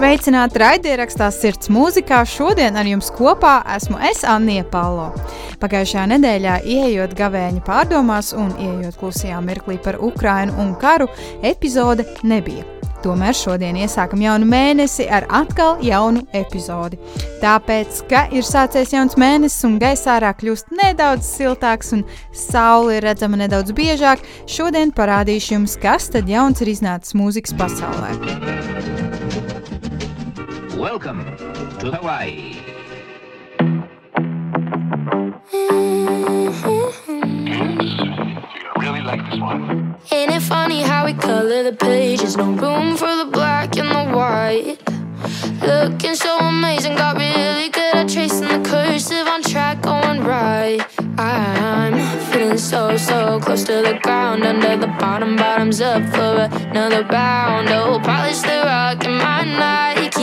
Sveicināti raidierakstā Sirds mūzikā. Šodien ar jums kopā esmu es, Annie Palo. Pagājušajā nedēļā, ieejot gavēņa pārdomās un ieejot klusajā mirklī par Ukrainu un karu, epizode nebija. Tomēr šodien iesākam jaunu mēnesi ar atkal jaunu epizodi. Tāpēc, ka ir sācies jauns mēnesis un gaisā ārā kļūst nedaudz siltāks un saule ir redzama nedaudz biežāk, šodien parādīšu jums, kas tad jauns ir iznācis mūzikas pasaulē. Welcome to Hawaii. Mm-hmm. Really like this one. Ain't it funny how we color the pages? No room for the black and the white. Looking so amazing, got really good at tracing the cursive on track going right. I'm feeling so, so close to the ground, under the bottom, bottoms up for another round. Oh, polish the rock in my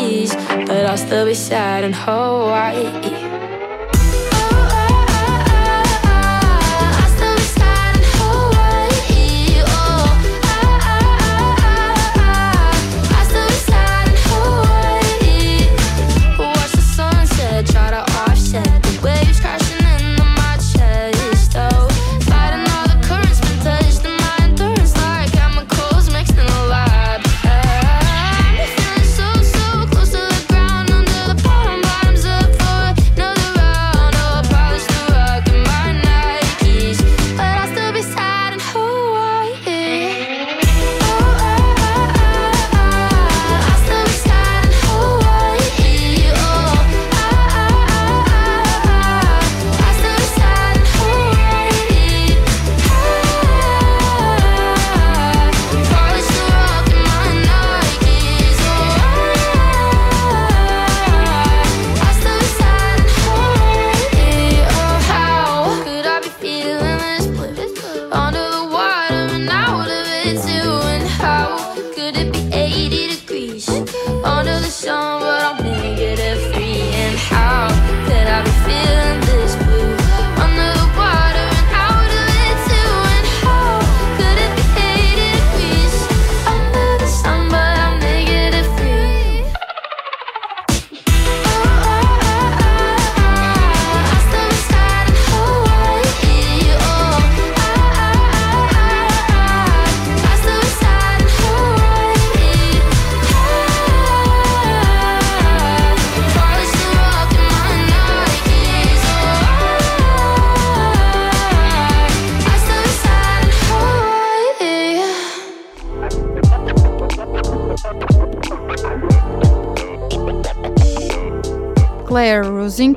but I'll still be sad and whole.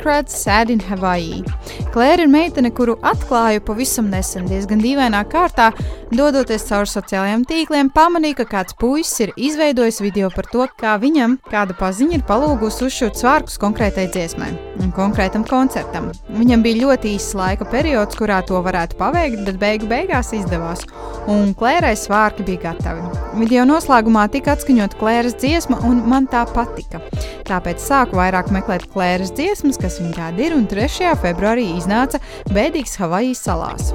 Rozinkrats Sad in Hawaii. Claire ir meitene, kuru atklāju pavisam nesen, diezgan dīvainā kārtā, dodoties cauri sociālajiem tīkliem, pamanīju, ka kāds puisis ir izveidojis video par to, kā viņam kāda paziņa ir palūgusi uzšūt svārkus konkrētai dziesmai un konkrētam koncertam. Viņam bija ļoti īsts laika periods, kurā to varētu paveikt, bet beigu beigās izdevās, un Klērai svārki bija gatavi. Video noslēgumā tika atskaņot Klēras dziesma, un man tā patika. Tāpēc sāku vairāk meklēt Klēras dziesmas, kas viņa tāda ir, un 3. februārī iznāca Bēdīgs Havajijas salās.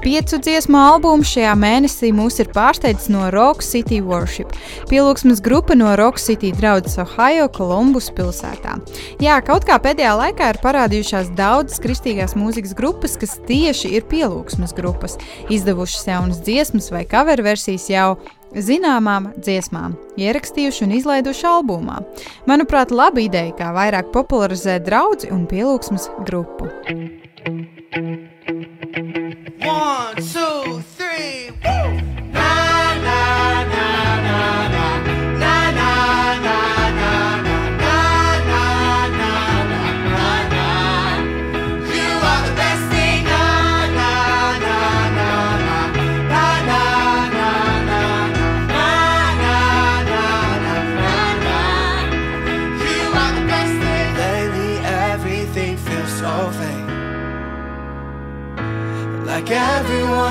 Piecu dziesmu albums šajā mēnesī mūs ir pārsteidzis no Rock City Worship. Pielūgsmes grupa no Rock City draudzes Ohio, Columbus pilsētā. Jā, kaut kā pēdējā laikā ir parādījušās daudzas kristīgās mūzikas grupas, kas tieši ir pielūgsmes grupas, izdevušas jaunas dziesmas vai cover versijas jau zināmām dziesmām, ierakstījuši un izlaiduši albumā. Manuprāt, laba ideja, kā vairāk popularizēt draugu un pielūgsmes grupu. One, two, three, woo!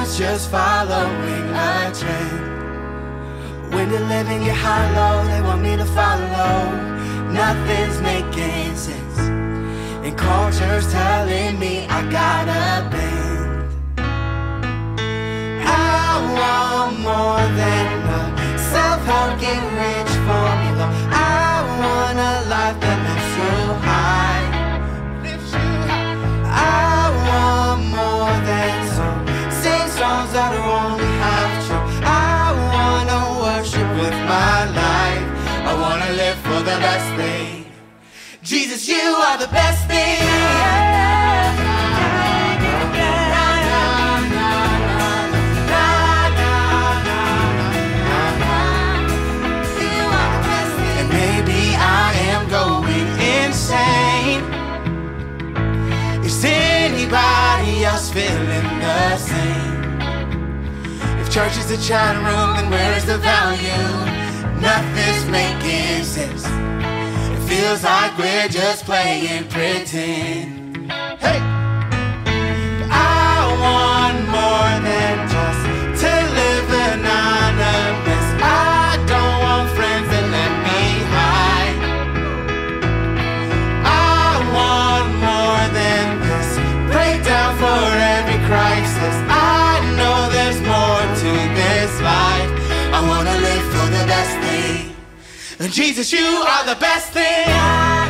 Everyone's just following a trend. When the living get high low, they want me to follow. Nothing's making sense. And culture's telling me I gotta bend. I want more than a self-help get rich formula. I want a life that songs that are only half true. I wanna worship with my life. I wanna live for the best thing. Jesus, you are the best thing. And maybe I am going insane. Is anybody else feeling church is the chat room, then where's the value? Nothing's making sense. It feels like we're just playing pretend. Hey! I want more than just to live anonymous. I don't want friends that let me hide. I want more than this. Breakdown for every crisis. Jesus, you are the best thing. You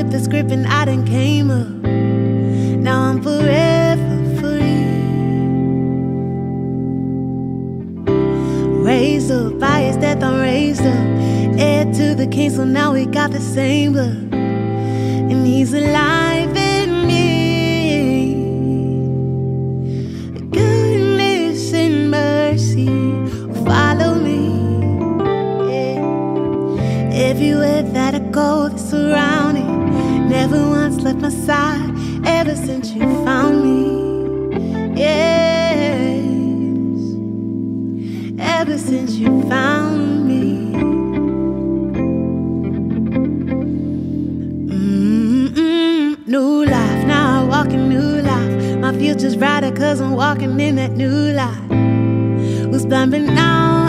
flipped the script and I done came up. Now I'm forever free. Raised up by his death, I'm raised up. Heir to the king, so now we got the same blood and he's alive in me. Goodness and mercy will follow me. Yeah. Everywhere that I go, they're surrounding. Never once left my side ever since you found me. Yes. Ever since you found me. Mm-mm, new life, now I walk in new life. My future's brighter cause I'm walking in that new life. Was blind but now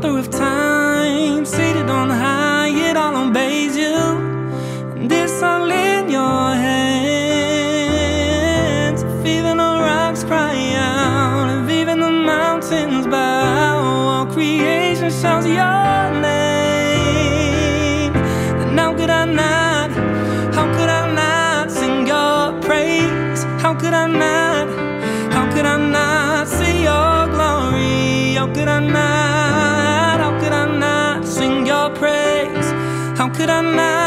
Through of time. could I not?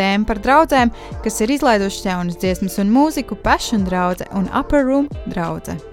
tēma par draugiem, kas ir izlaidušas jaunas dziesmas un mūziku Passion draudzē un Upper Room draudzē.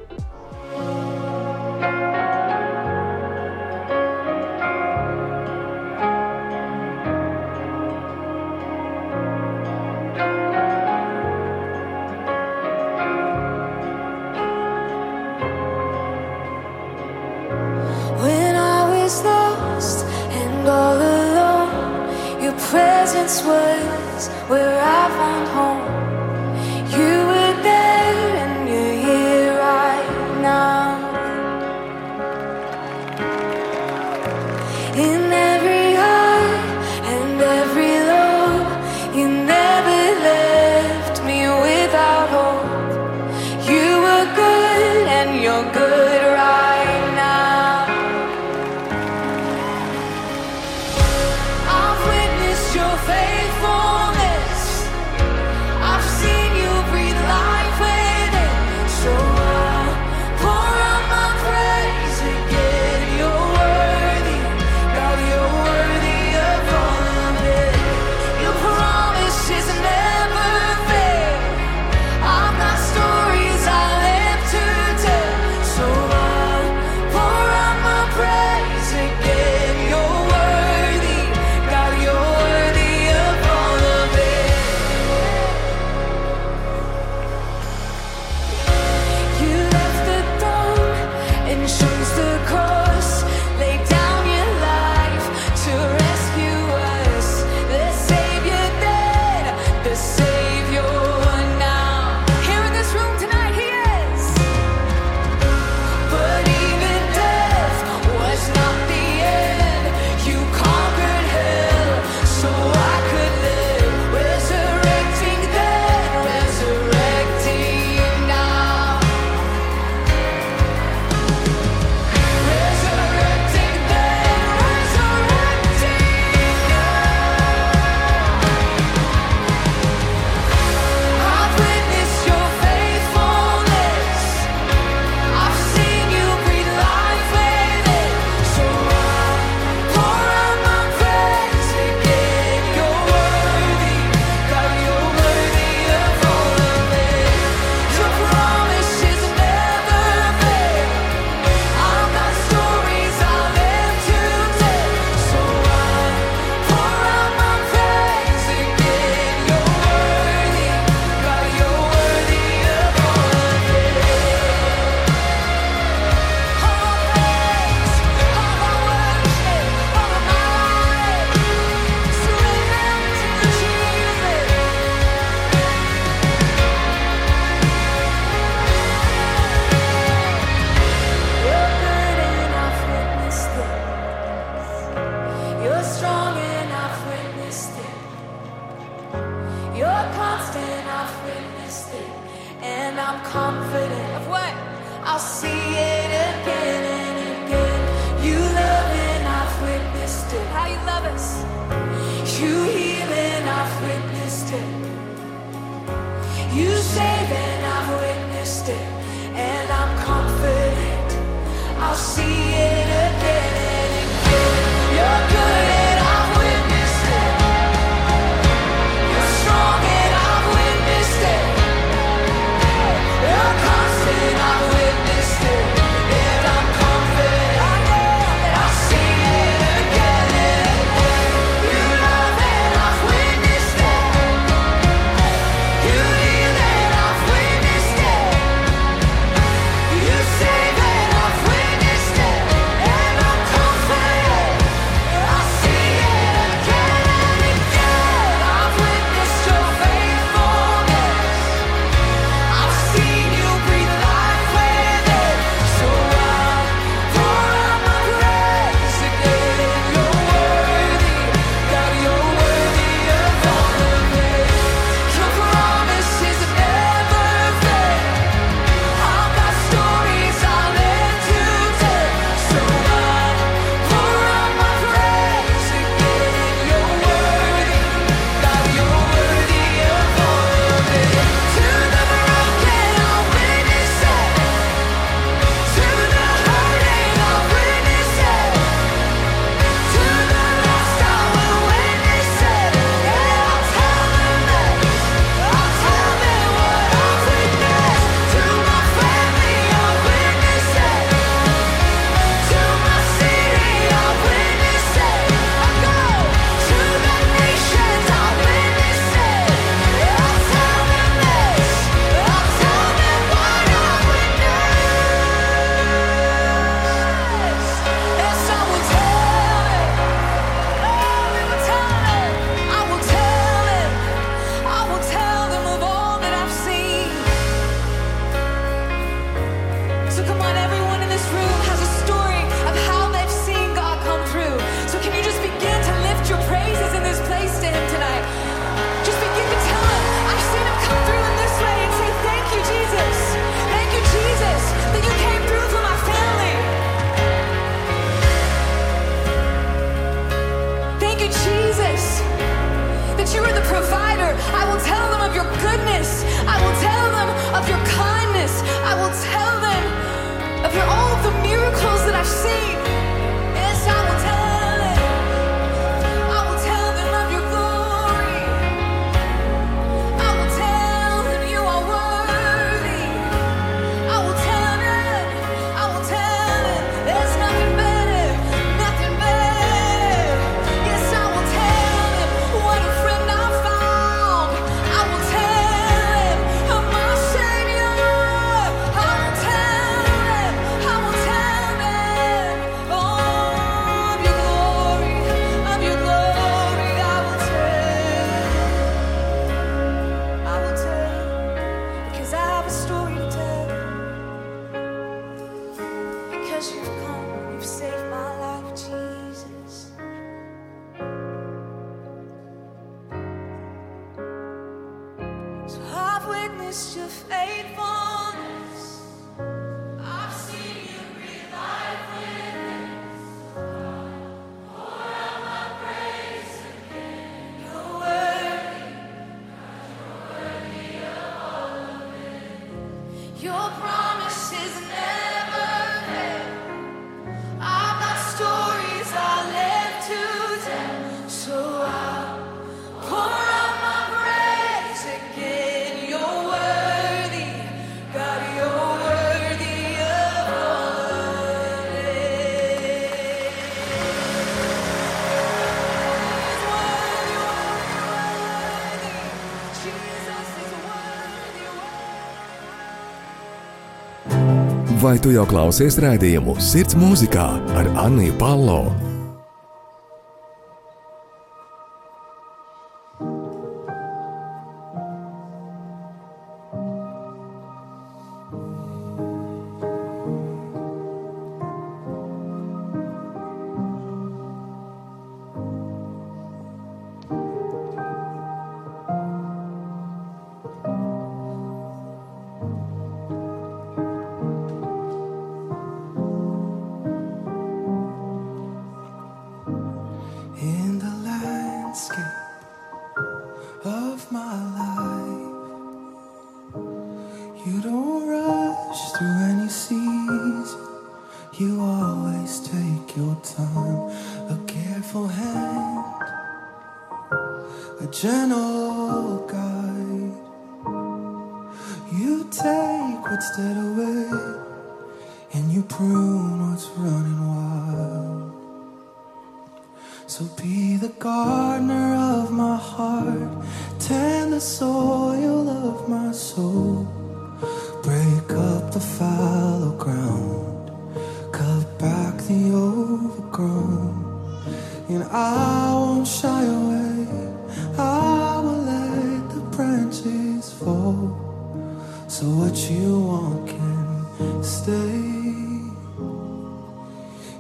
vai tu jau klausies raidījumu Sirds mūzikā ar Anniju Palo?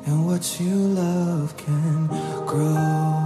and what you love can grow.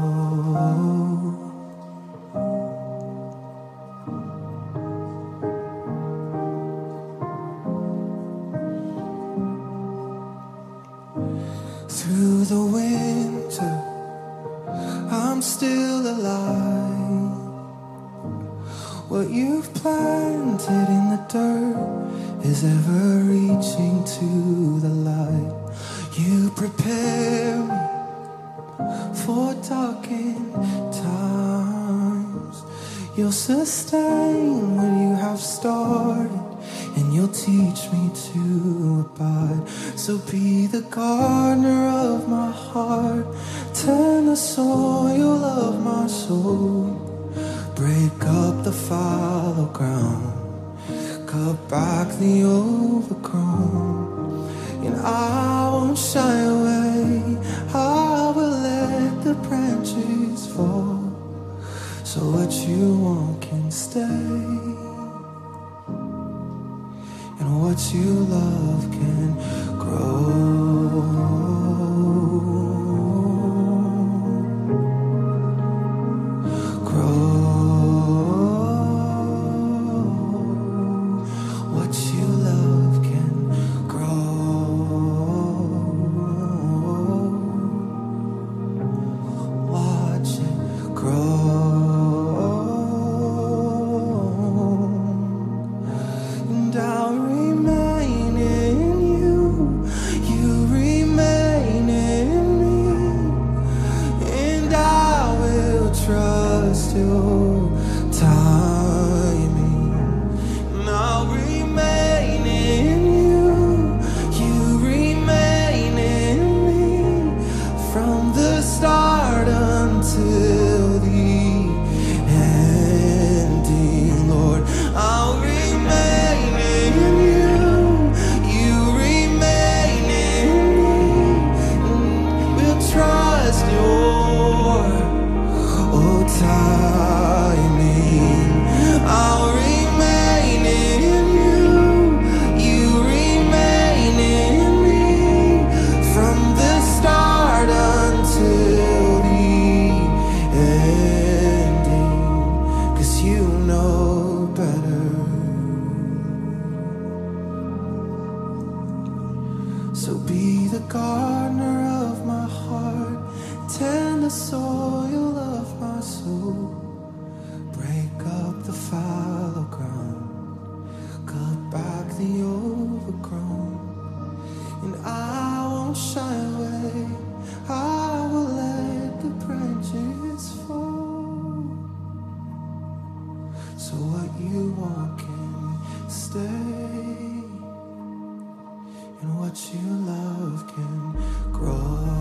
So what you want can stay, and what you love can grow.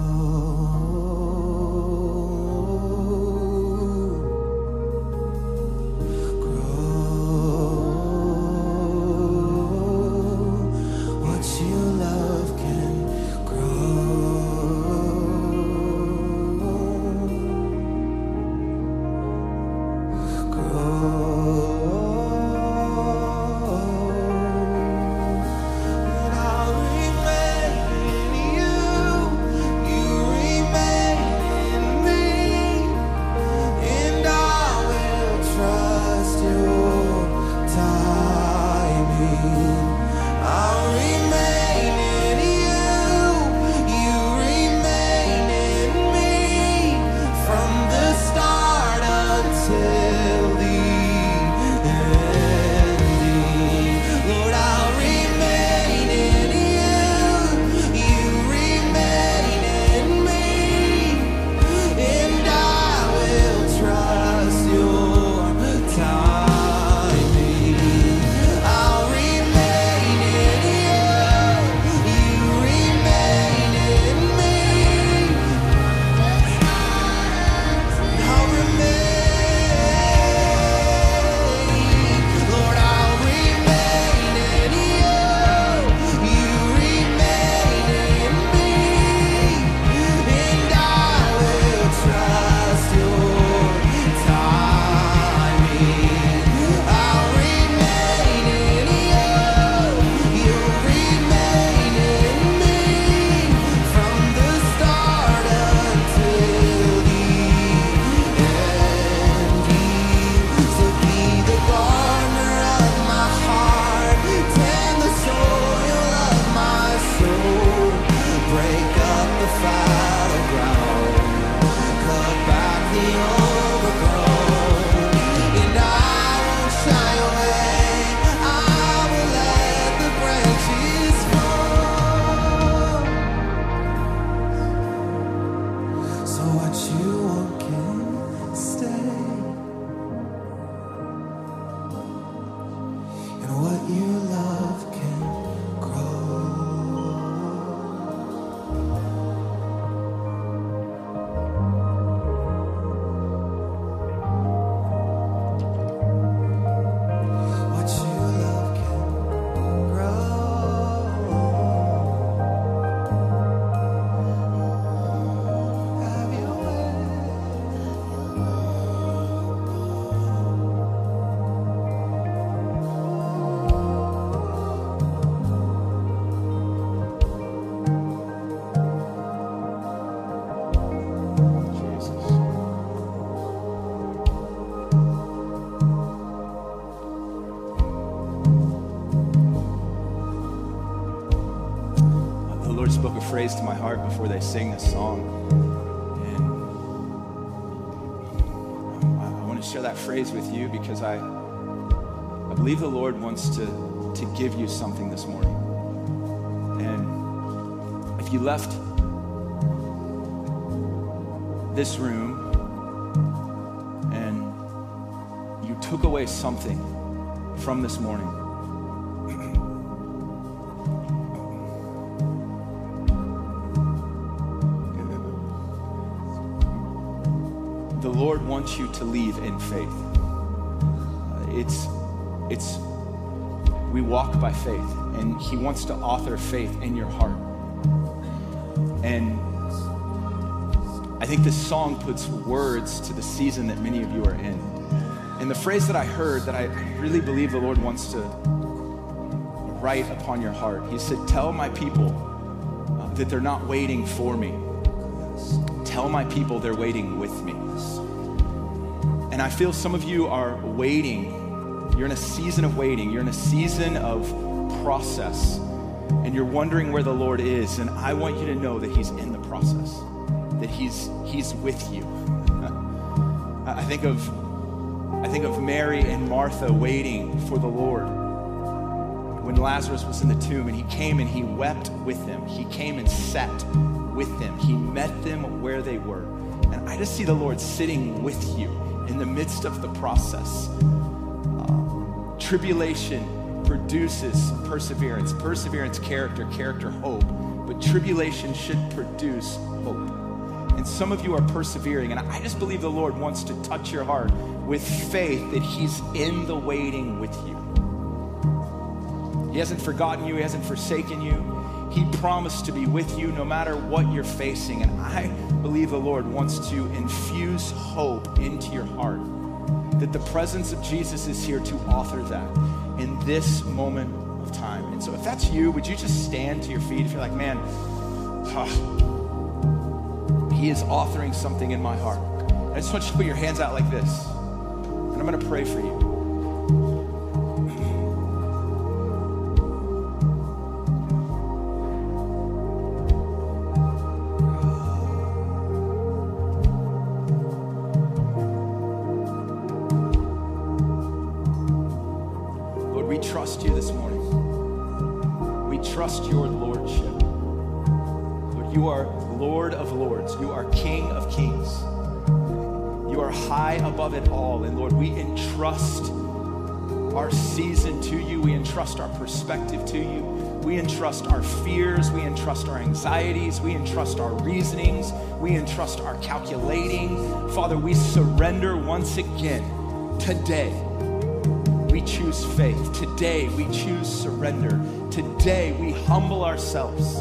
Before they sing this song. And I, I want to share that phrase with you because I, I believe the Lord wants to, to give you something this morning. And if you left this room and you took away something from this morning. You to leave in faith. Uh, It's, it's, we walk by faith, and He wants to author faith in your heart. And I think this song puts words to the season that many of you are in. And the phrase that I heard that I really believe the Lord wants to write upon your heart, He said, Tell my people uh, that they're not waiting for me. Tell my people they're waiting with me. And I feel some of you are waiting. You're in a season of waiting, you're in a season of process. and you're wondering where the Lord is, and I want you to know that He's in the process, that He's He's with you. I think of I think of Mary and Martha waiting for the Lord when Lazarus was in the tomb and he came and he wept with them. He came and sat with them. He met them where they were. And I just see the Lord sitting with you in the midst of the process. Uh, tribulation produces perseverance, perseverance, character, character, hope. But tribulation should produce hope. And some of you are persevering, and I just believe the Lord wants to touch your heart with faith that He's in the waiting with you. He hasn't forgotten you, He hasn't forsaken you. He promised to be with you no matter what you're facing. And I believe the Lord wants to infuse hope into your heart. That the presence of Jesus is here to author that in this moment of time. And so, if that's you, would you just stand to your feet if you're like, man, ah, He is authoring something in my heart? I just want you to put your hands out like this. And I'm going to pray for you. Entrust our season to you. We entrust our perspective to you. We entrust our fears. We entrust our anxieties. We entrust our reasonings. We entrust our calculating. Father, we surrender once again today. We choose faith. Today, we choose surrender. Today, we humble ourselves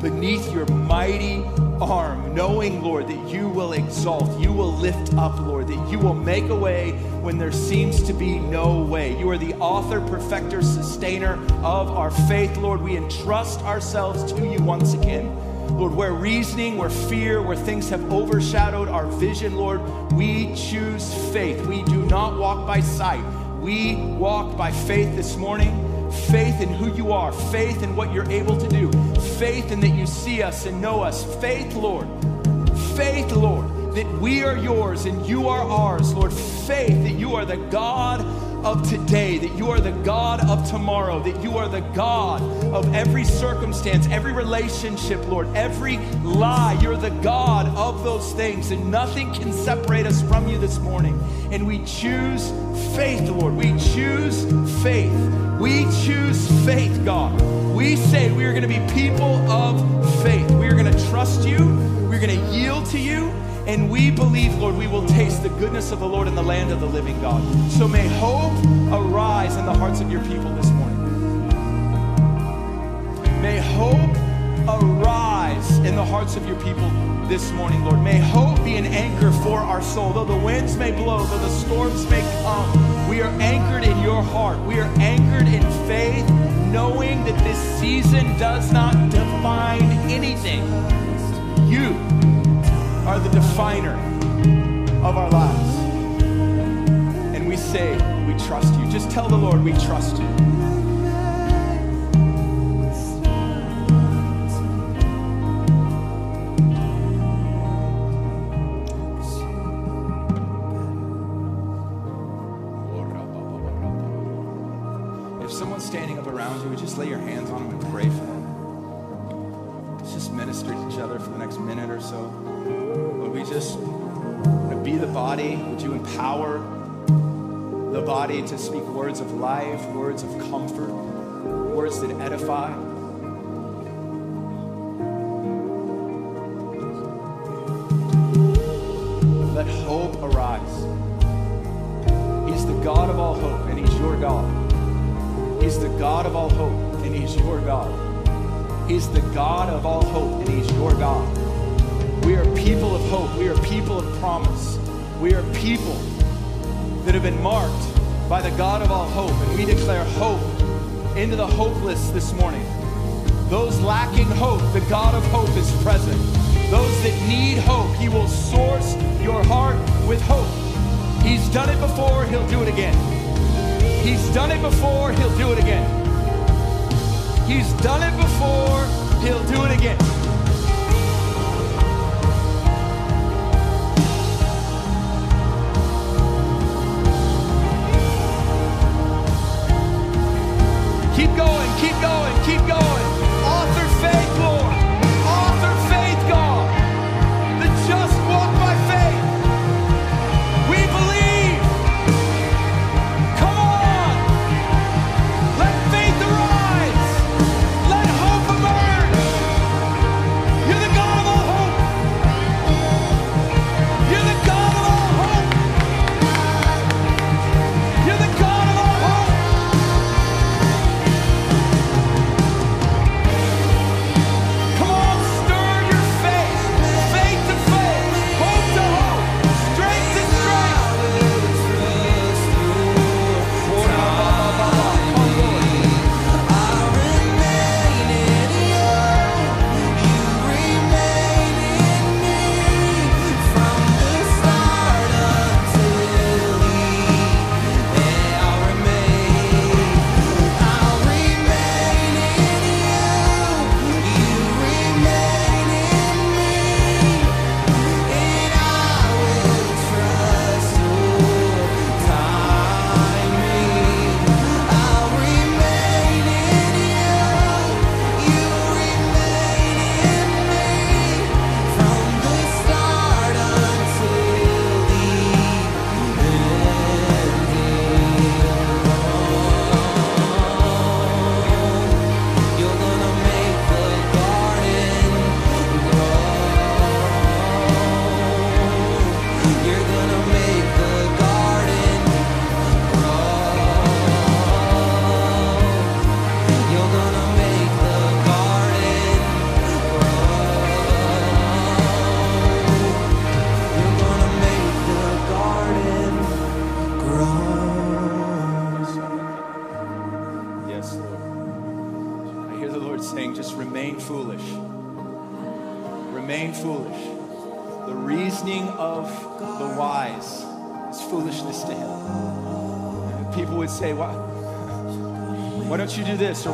beneath your mighty arm, knowing, Lord, that you will exalt, you will lift up, Lord, that you will make a way when there seems to be no way. You are the author, perfecter, sustainer of our faith, Lord. We entrust ourselves to you once again. Lord, where reasoning, where fear, where things have overshadowed our vision, Lord, we choose faith. We do not walk by sight. We walk by faith this morning faith in who you are, faith in what you're able to do, faith in that you see us and know us, faith, Lord, faith, Lord, that we are yours and you are ours, Lord, faith that you are the God of today, that you are the God of tomorrow, that you are the God of every circumstance, every relationship, Lord, every lie. You're the God of those things, and nothing can separate us from you this morning. And we choose faith, Lord. We choose faith. We choose faith, God. We say we are going to be people of faith. We are going to trust you. We're going to yield to you. And we believe, Lord, we will taste the goodness of the Lord in the land of the living God. So may hope arise in the hearts of your people this morning. May hope arise in the hearts of your people this morning, Lord. May hope be an anchor for our soul. Though the winds may blow, though the storms may come, we are anchored in your heart. We are anchored in faith, knowing that this season does not define anything. You are the definer of our lives. And we say, we trust you. Just tell the Lord, we trust you. If someone's standing up around you, just lay your hands empower the body to speak words of life, words of comfort, words that edify? Let hope arise. He's the God of all hope, and He's your God. He's the God of all hope, and He's your God. He's the God of all hope, and He's your God. We are people of hope. We are people of promise. We are people that have been marked by the God of all hope, and we declare hope into the hopeless this morning. Those lacking hope, the God of hope is present. Those that need hope, He will source your heart with hope. He's done it before, He'll do it again. He's done it before, He'll do it again. He's done it before, He'll do it again.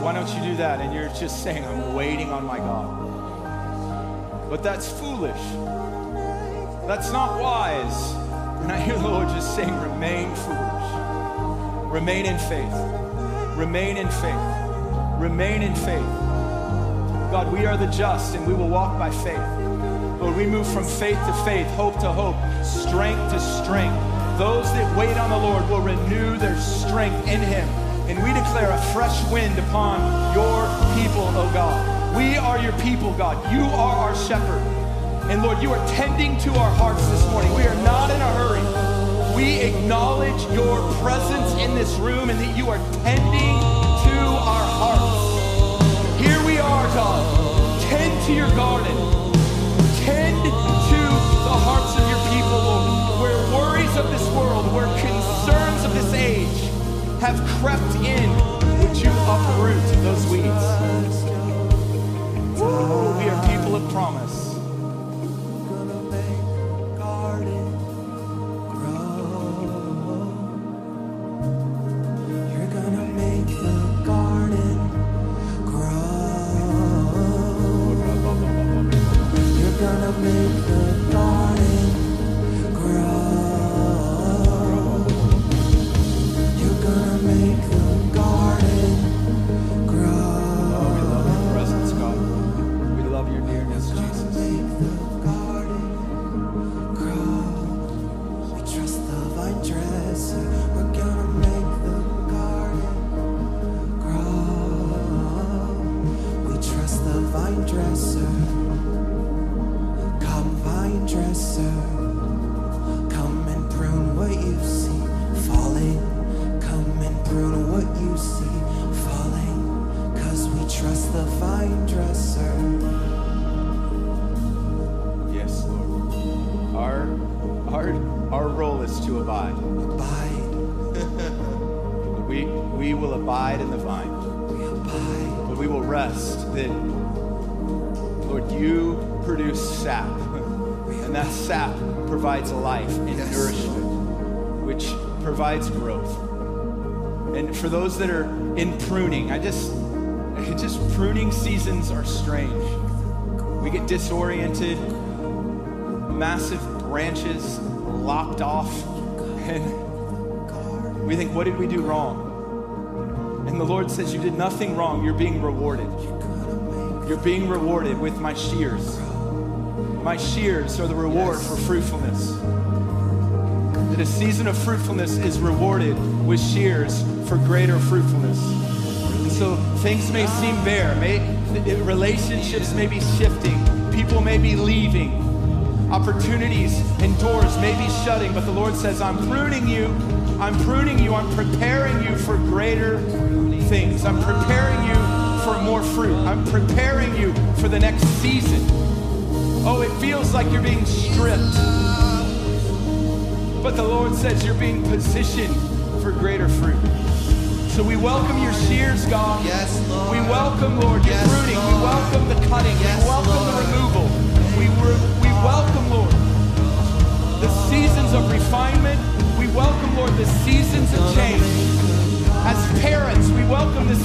Why don't you do that? And you're just saying, I'm waiting on my God. But that's foolish. That's not wise. And I hear the Lord just saying, remain foolish. Remain in faith. Remain in faith. Remain in faith. God, we are the just and we will walk by faith. Lord, we move from faith to faith, hope to hope, strength to strength. Those that wait on the Lord will renew their strength in Him. And we declare a fresh wind upon your people, oh God. We are your people, God. You are our shepherd. And Lord, you are tending to our hearts this morning. We are not in a hurry. We acknowledge your presence in this room and that you are tending to our hearts. Here we are, God. Tend to your garden. Tend to the hearts of your people, Lord. Where worries of this world, where concerns of this age have crept in, would you uproot those weeds? We are people of promise. Provides life and Yes. nourishment, which provides growth. And for those that are in pruning, I just, just pruning seasons are strange. We get disoriented, massive branches lopped off, and we think, what did we do wrong? And the Lord says, You did nothing wrong. You're being rewarded. You're being rewarded with my shears. My shears are the reward for fruitfulness. That a season of fruitfulness is rewarded with shears for greater fruitfulness. And so things may seem bare, may, relationships may be shifting, people may be leaving, opportunities and doors may be shutting, but the Lord says, I'm pruning you, I'm pruning you, I'm preparing you for greater things. I'm preparing you for more fruit. I'm preparing you for the next season. Oh, it feels like you're being stripped. But the Lord says you're being positioned for greater fruit. So we welcome your shears, God. Yes, Lord. We welcome, Lord, your Yes, pruning. We welcome the cutting. Yes, we welcome the removal. We, re- we welcome, Lord, the seasons of refinement. We welcome, Lord, the seasons of change. As parents, we welcome the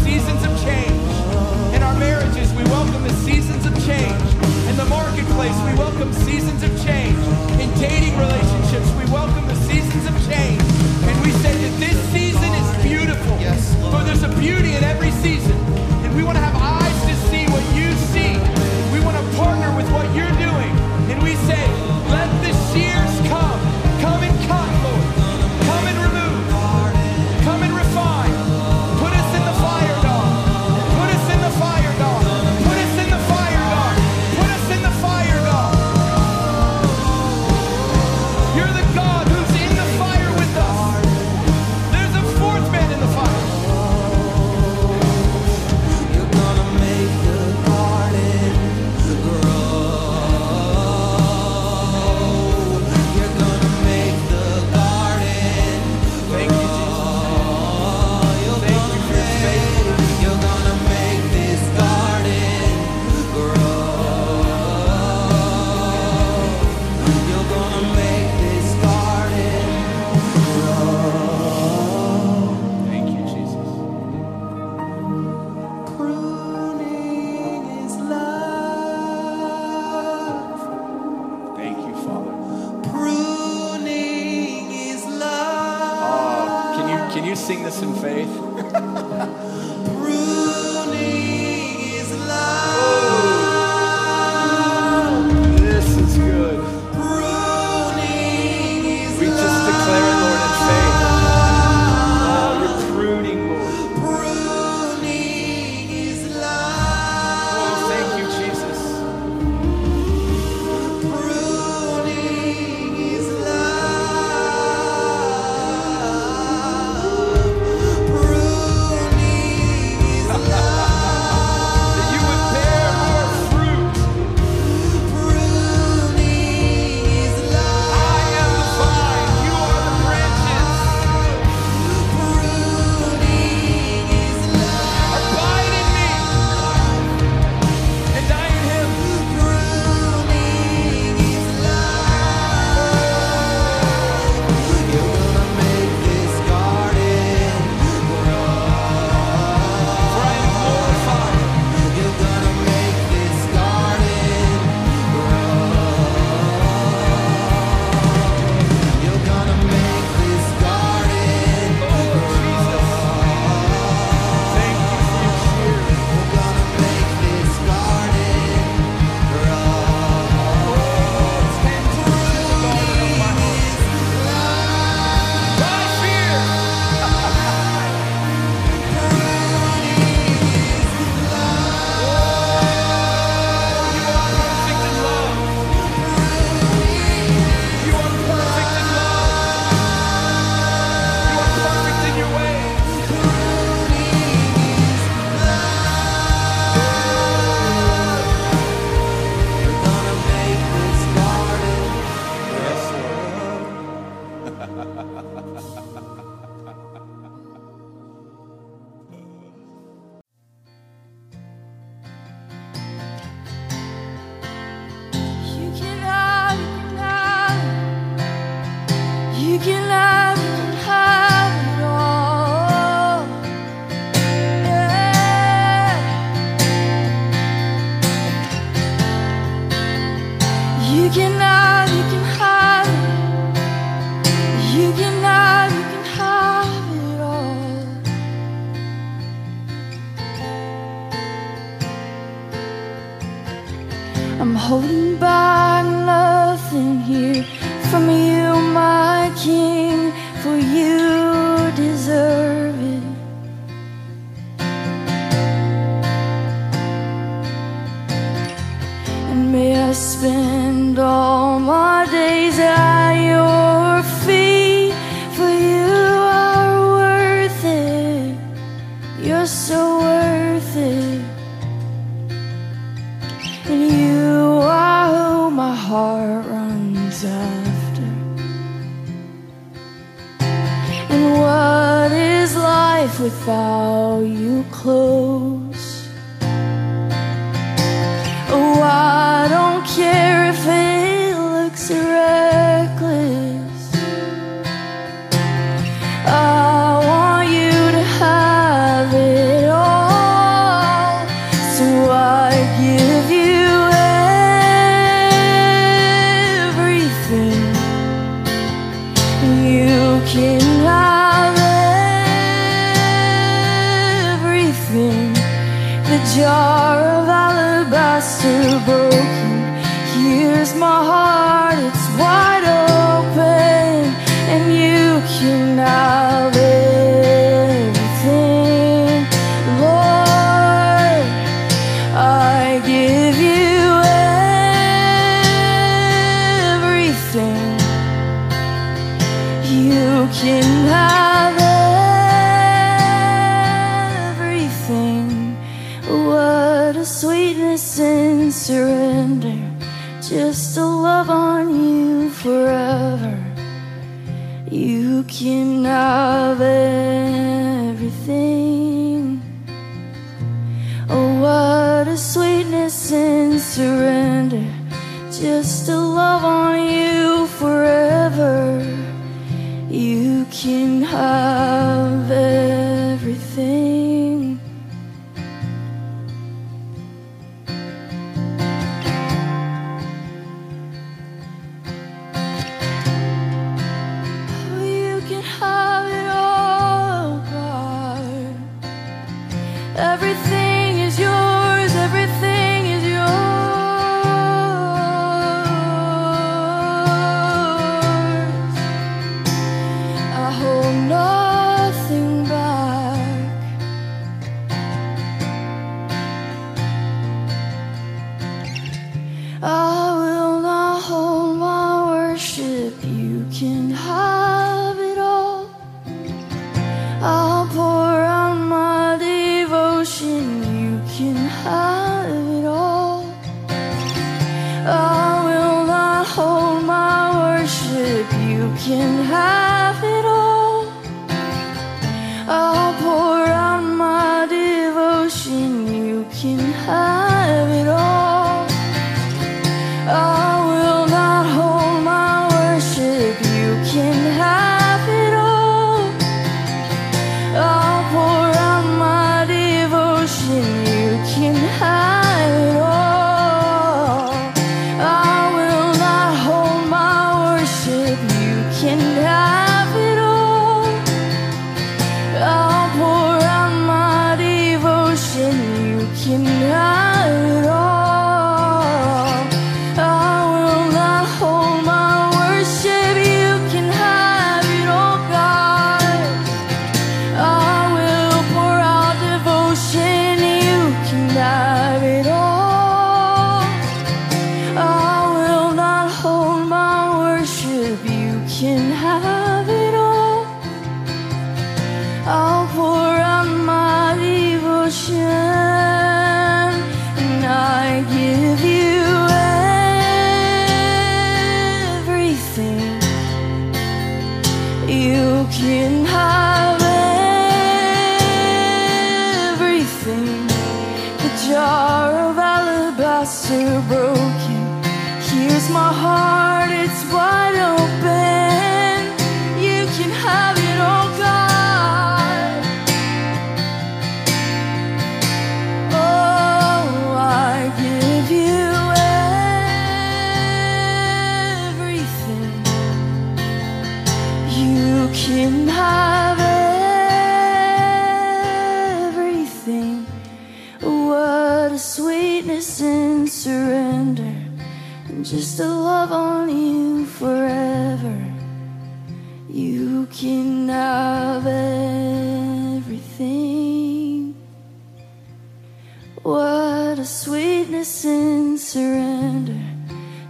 Just to love on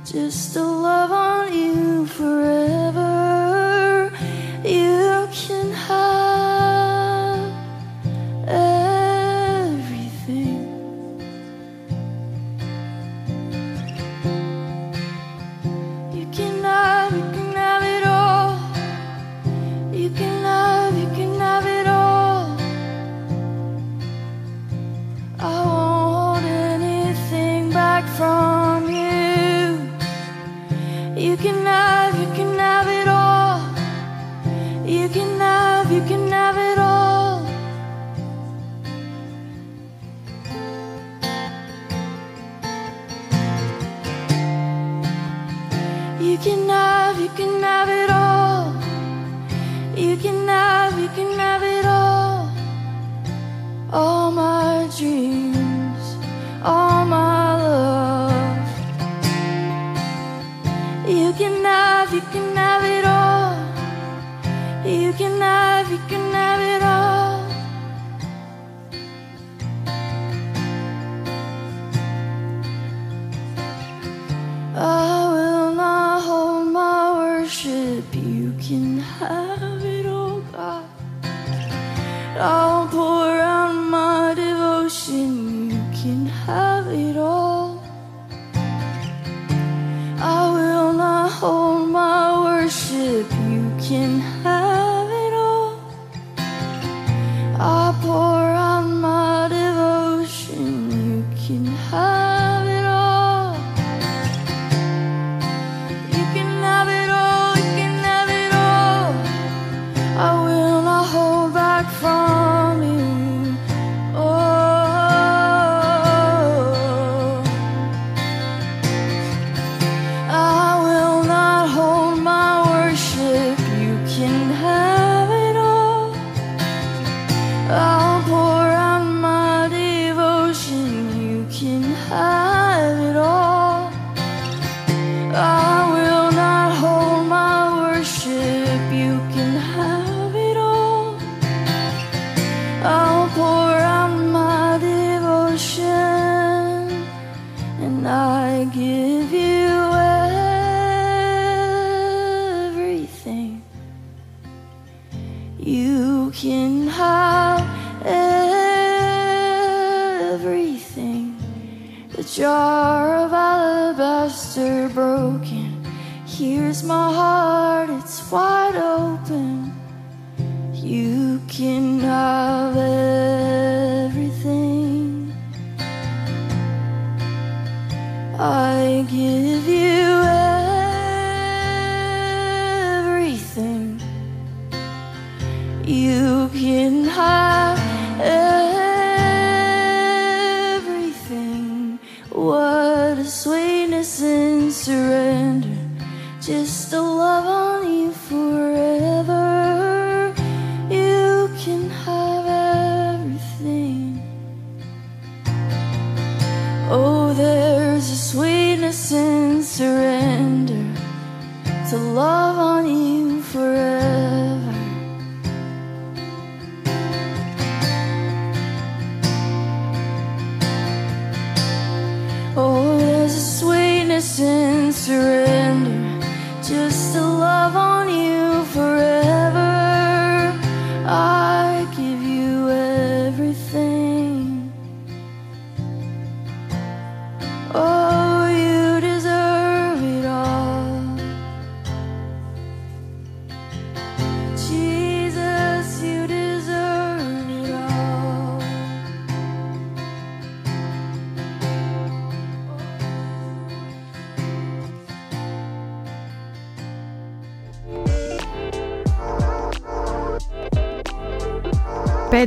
Just a love with you.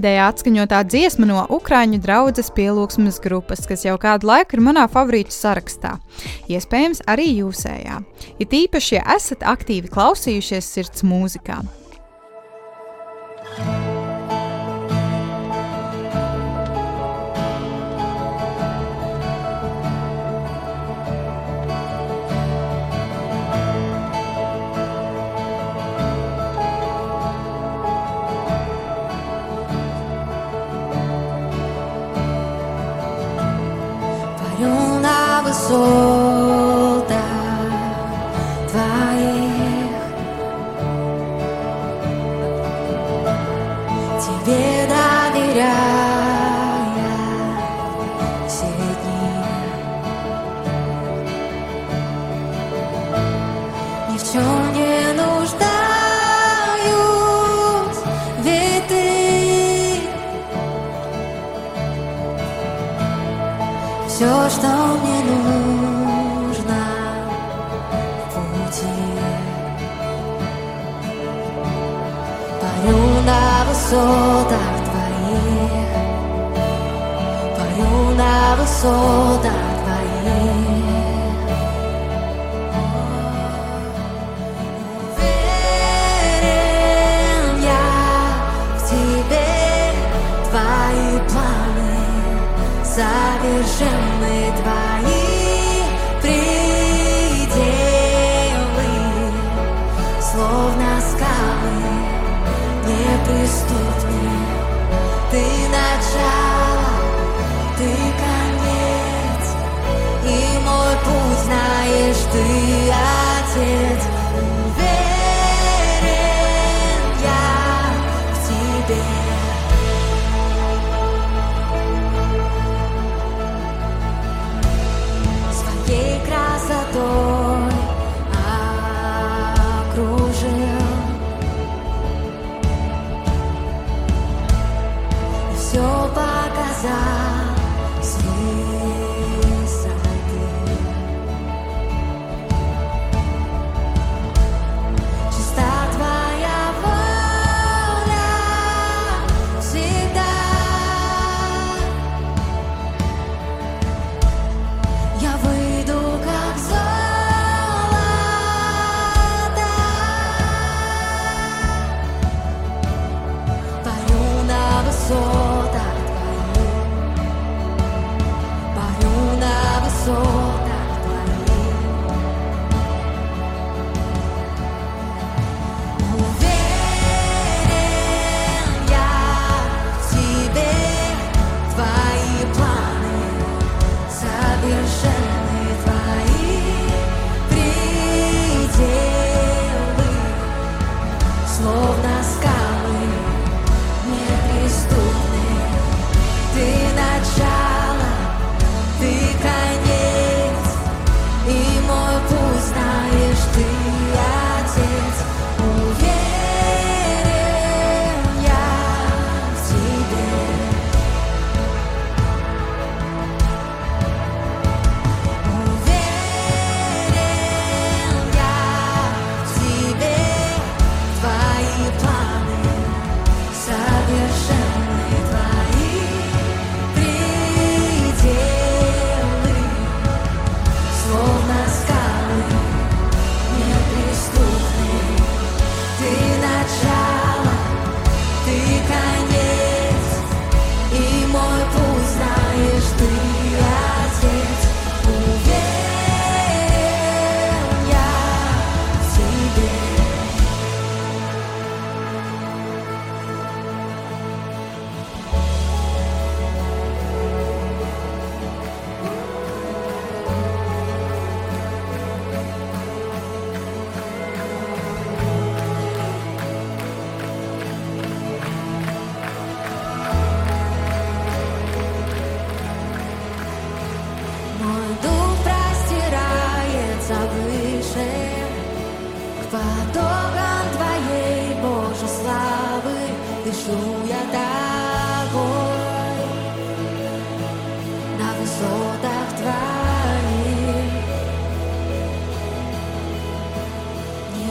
pēdējā atskaņotā dziesma no Ukrāņu draugas pielūgsmes grupas, kas jau kādu laiku ir manā favorītu sarakstā. Iespējams, arī jūsējā. Ja tīpaši, ja esat aktīvi klausījušies sirds mūzikā. Высотах твоих, парю на высотах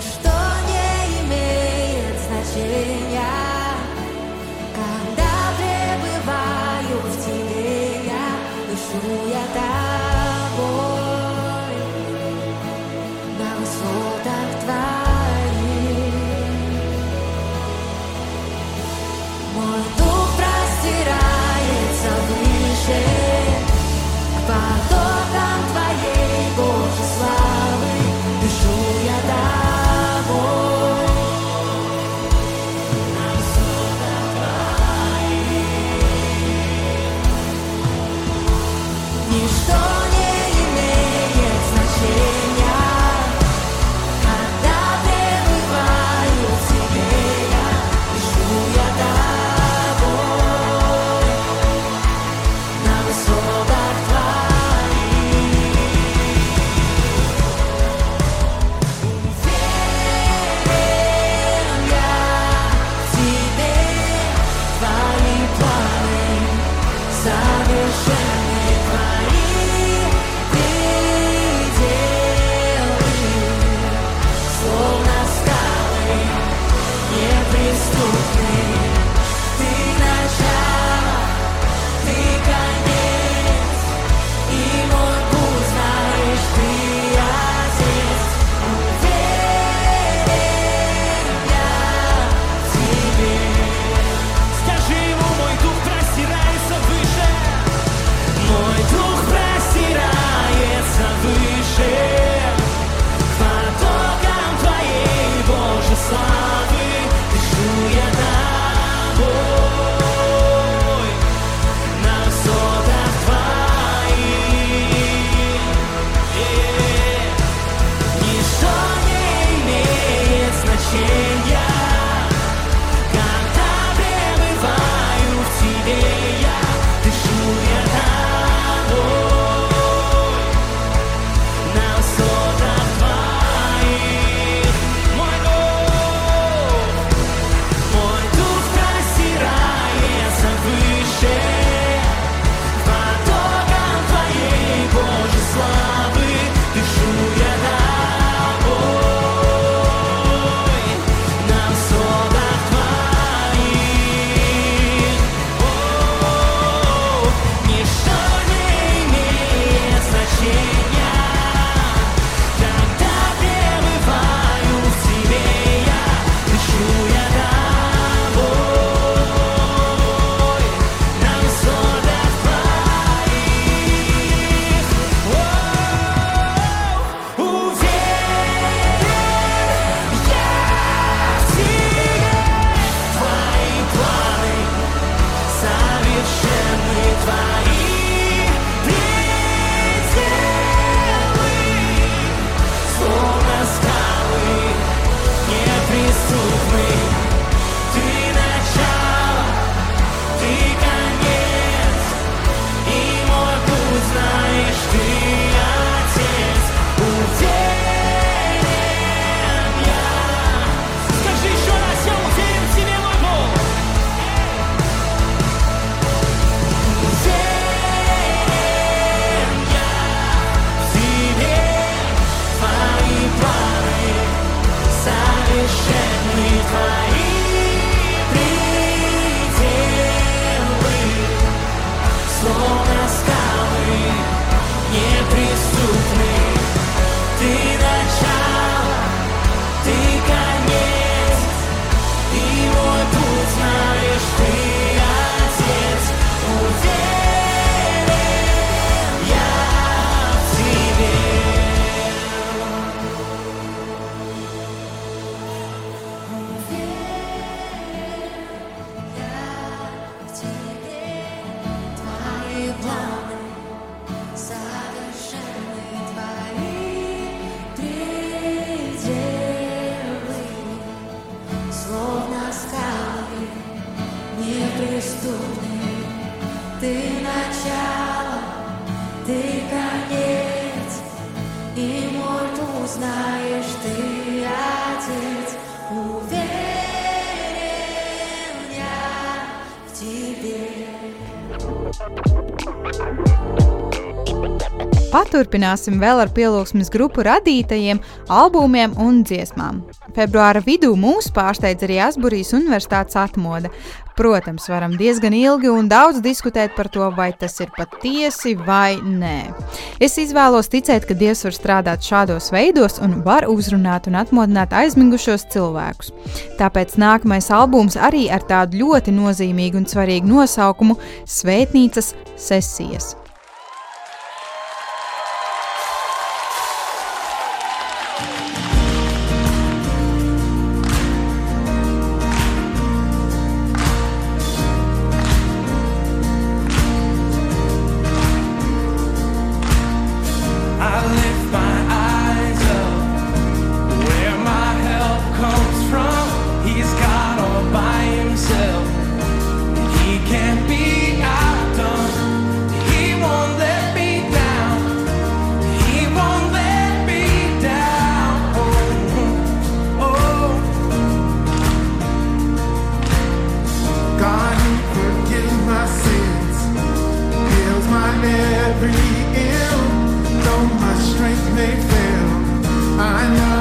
Stop. Paturpināsim vēl ar pielūgsmes grupu radītajiem albumiem un dziesmām. Februāra vidū mūs pārsteidz arī Asburijas Universitātes atmoda. Protams, varam diezgan ilgi un daudz diskutēt par to, vai tas ir patiesi vai nē. Es izvēlos ticēt, ka Dievs var strādāt šādos veidos un var uzrunāt un atmodināt aizmigušos cilvēkus. Tāpēc nākamais albums arī ar tādu ļoti nozīmīgu un svarīgu nosaukumu - Svētnīcas sesijas. I know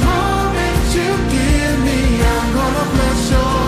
moment you give me, I'm gonna bless your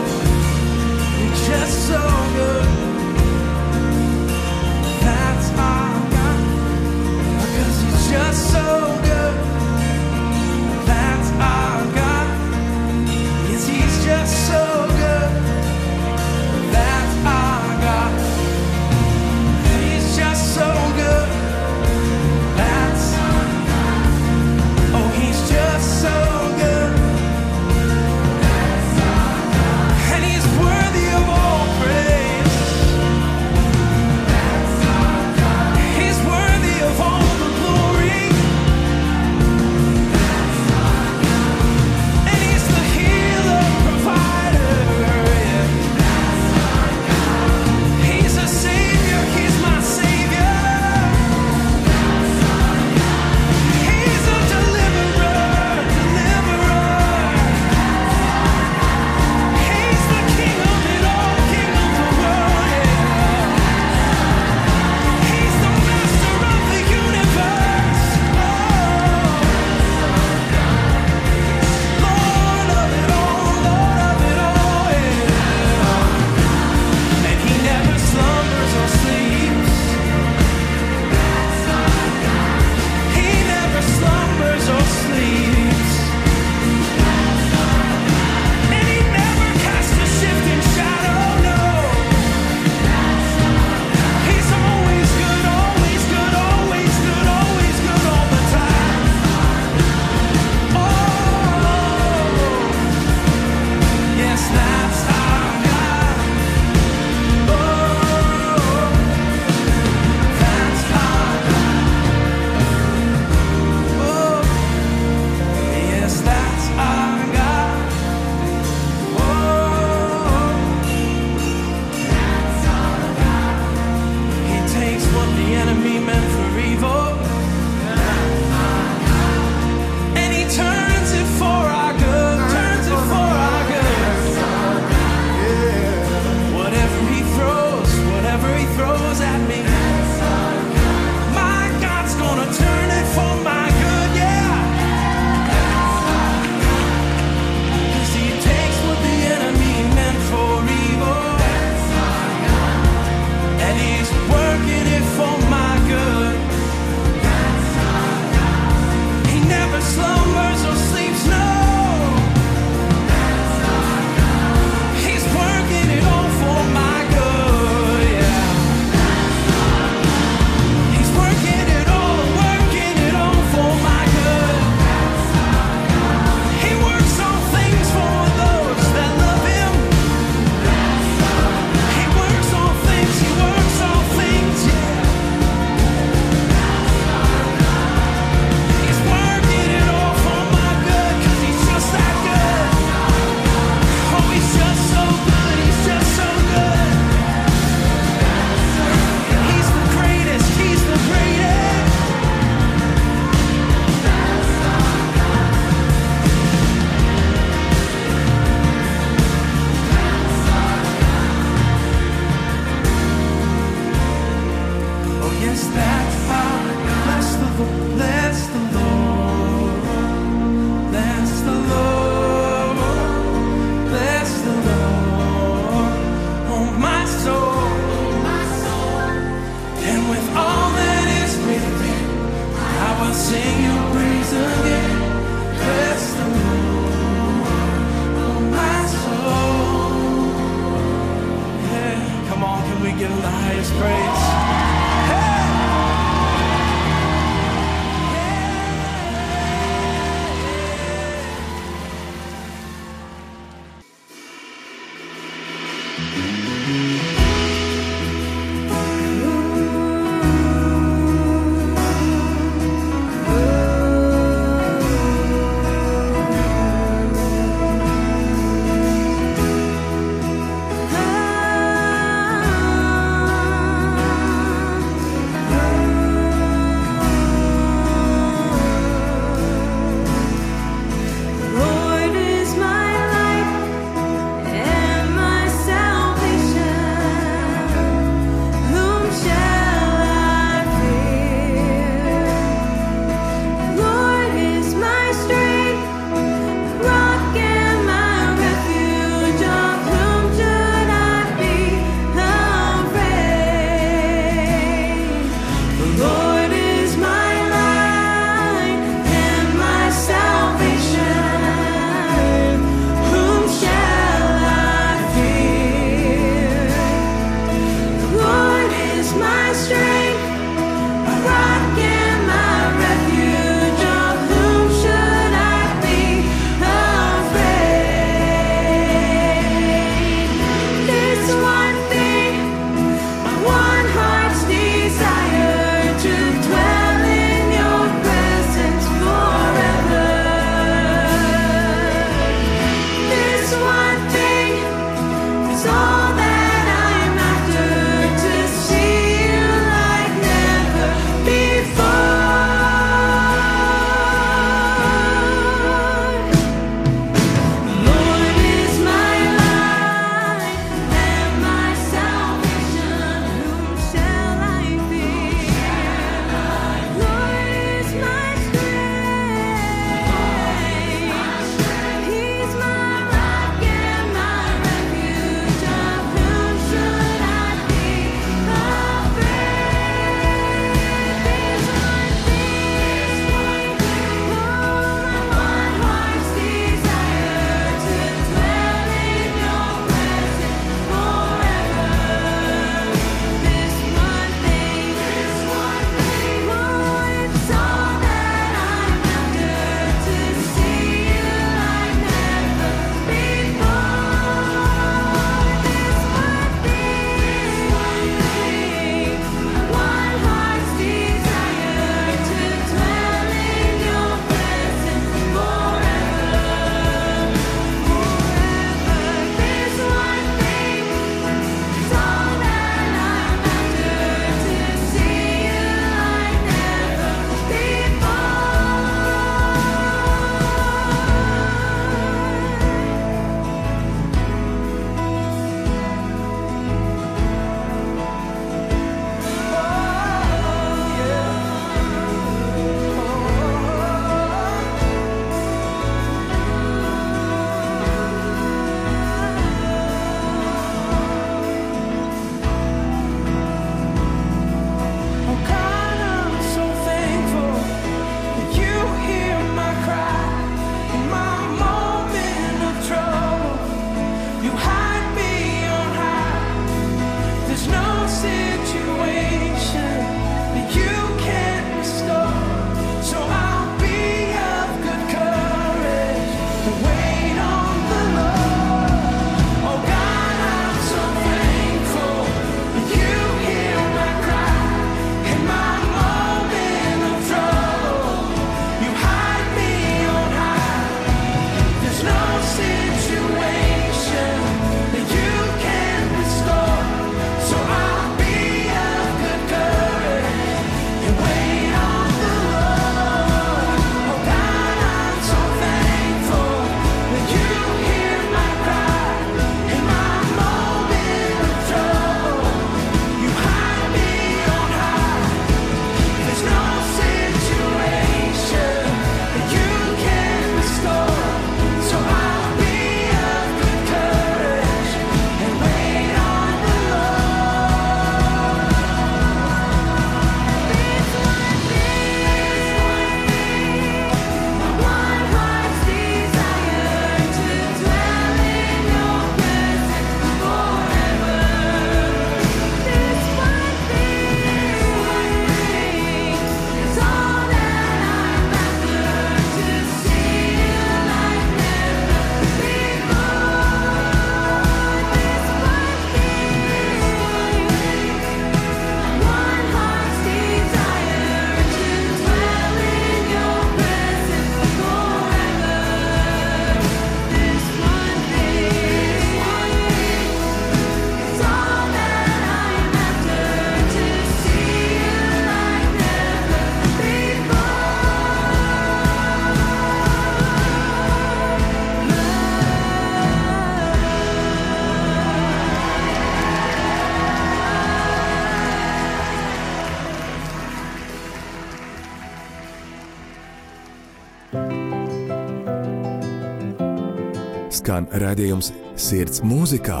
skan redzējums Sirds mūzikā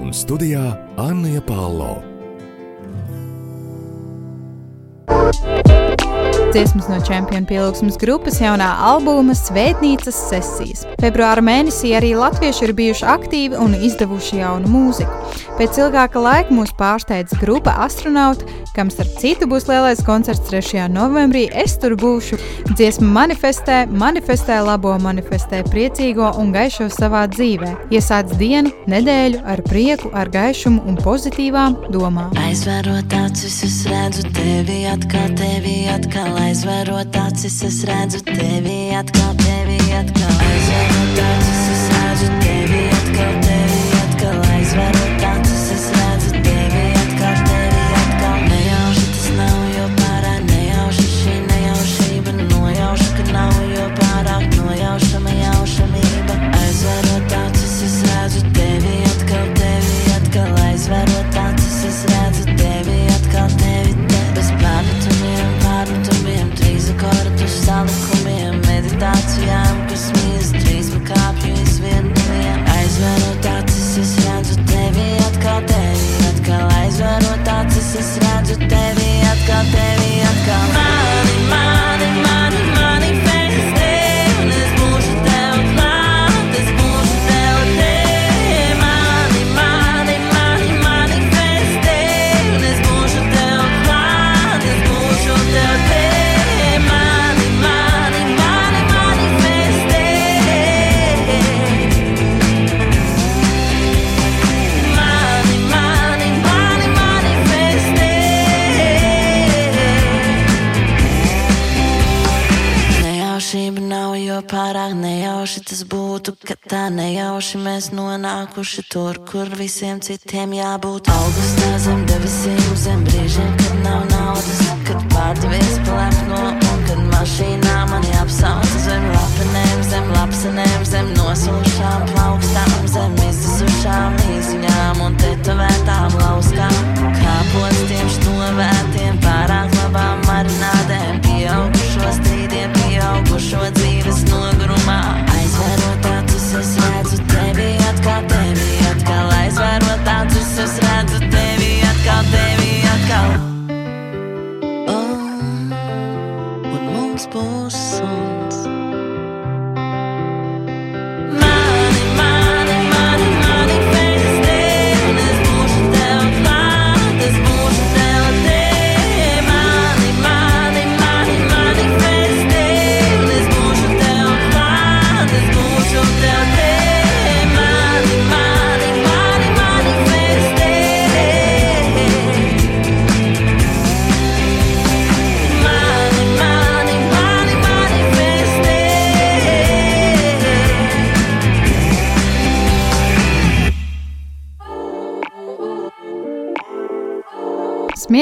un studijā Anna Pālo. Dziesmas no čempionu pielūgsmes grupas jaunā albuma Svētnīcas sesijas. Februāra mēnesī arī latvieši ir bijuši aktīvi un izdevuši jaunu mūziku. Pēc ilgāka laika mūs pārsteidz grupa Astronauti, kam starp citu būs lielais koncerts 3. novembrī. Es tur būšu. Dziesma manifestē, manifestē labo, manifestē priecīgo un gaišo savā dzīvē. Iesāc dienu, nedēļu ar prieku, ar gaišumu un pozitīvām domām. Aizvērot acis, es redzu tevi atkal, tevi atkal. Aizvērot acis, es redzu tevi nonākuši tur, kur visiem citiem jābūt. Augustā zem debesīm, zem brīžiem, kad nav naudas, kad pārdevies plēpno un kad mašīnā mani apsauc zem lapenēm, zem lapsenēm, zem nosūšām plaukstām, zem izzušām īsiņām un tetovētām lauskām. Kāpostiem, štovētiem, pārāk labām marinādēm, pieaugušo strīdiem, pieaugušo dzīves nogurumā. Aizvērot acis, es redzu es redzu tevi atkal, tevi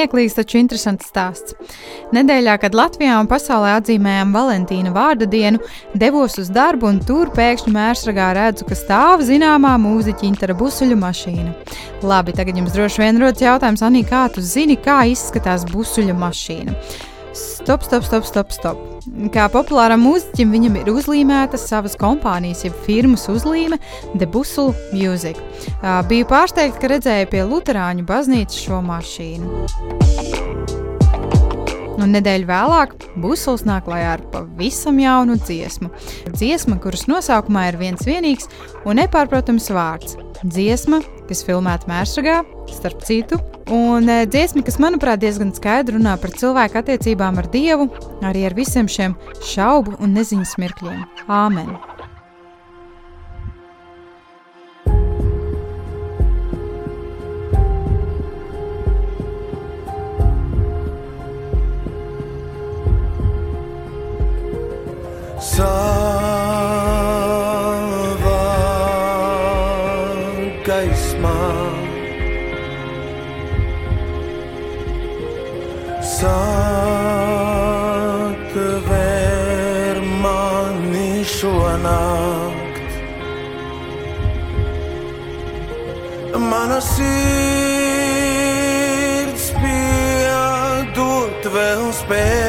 Smieklīgs, taču interesants stāsts. Nedēļā, kad Latvijā un pasaulē atzīmējām Valentīna vārda dienu, devos uz darbu un tur pēkšņi mērsragā redzu, ka stāv zināmā mūziķa Intera busuļu mašīna. Labi, tagad jums droši vien rodas jautājums, Anī, kā tu zini, kā izskatās busuļu mašīna? Stop, stop, stop, stop, stop. Kā populāram mūziķim, viņam ir uzlīmēta savas kompānijas, jeb firmas uzlīme The Bustle Music. Biju pārsteigta, ka redzēju pie Lutāņu baznīcas šo mašīnu. Un nedēļu vēlāk Busls nāk klajā ar pavisam jaunu dziesmu. Dziesma, kuras nosaukumā ir viens vienīgs un nepārprotams vārds. Dziesma, kas filmēta Mērsragā, starp citu, un eh, dziesma, kas, manuprāt, diezgan skaidri runā par cilvēku attiecībām ar Dievu, arī ar visiem šiem šaubu un neziņas mirkļiem. Āmen! Savā gaismā satver mani šonakt. Mana sirds piedot vēl spēj.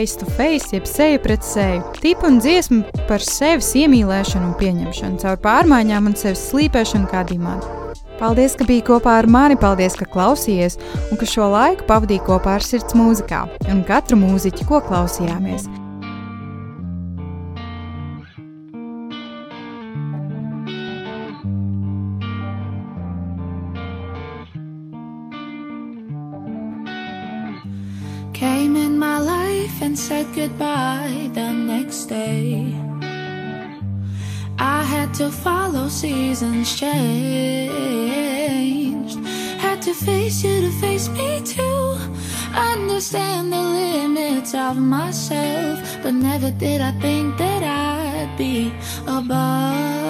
face to face, jeb seja pret seju. Tipa un dziesma par sevis iemīlēšanu un pieņemšanu, caur pārmaiņām un sevis slīpēšanu kā dimanta. Paldies, ka biji kopā ar mani, paldies, ka klausījies un ka šo laiku pavadīji kopā ar sirds mūzikā un katru mūziķi, ko klausījāmies. of myself, but never did I think that I'd be above.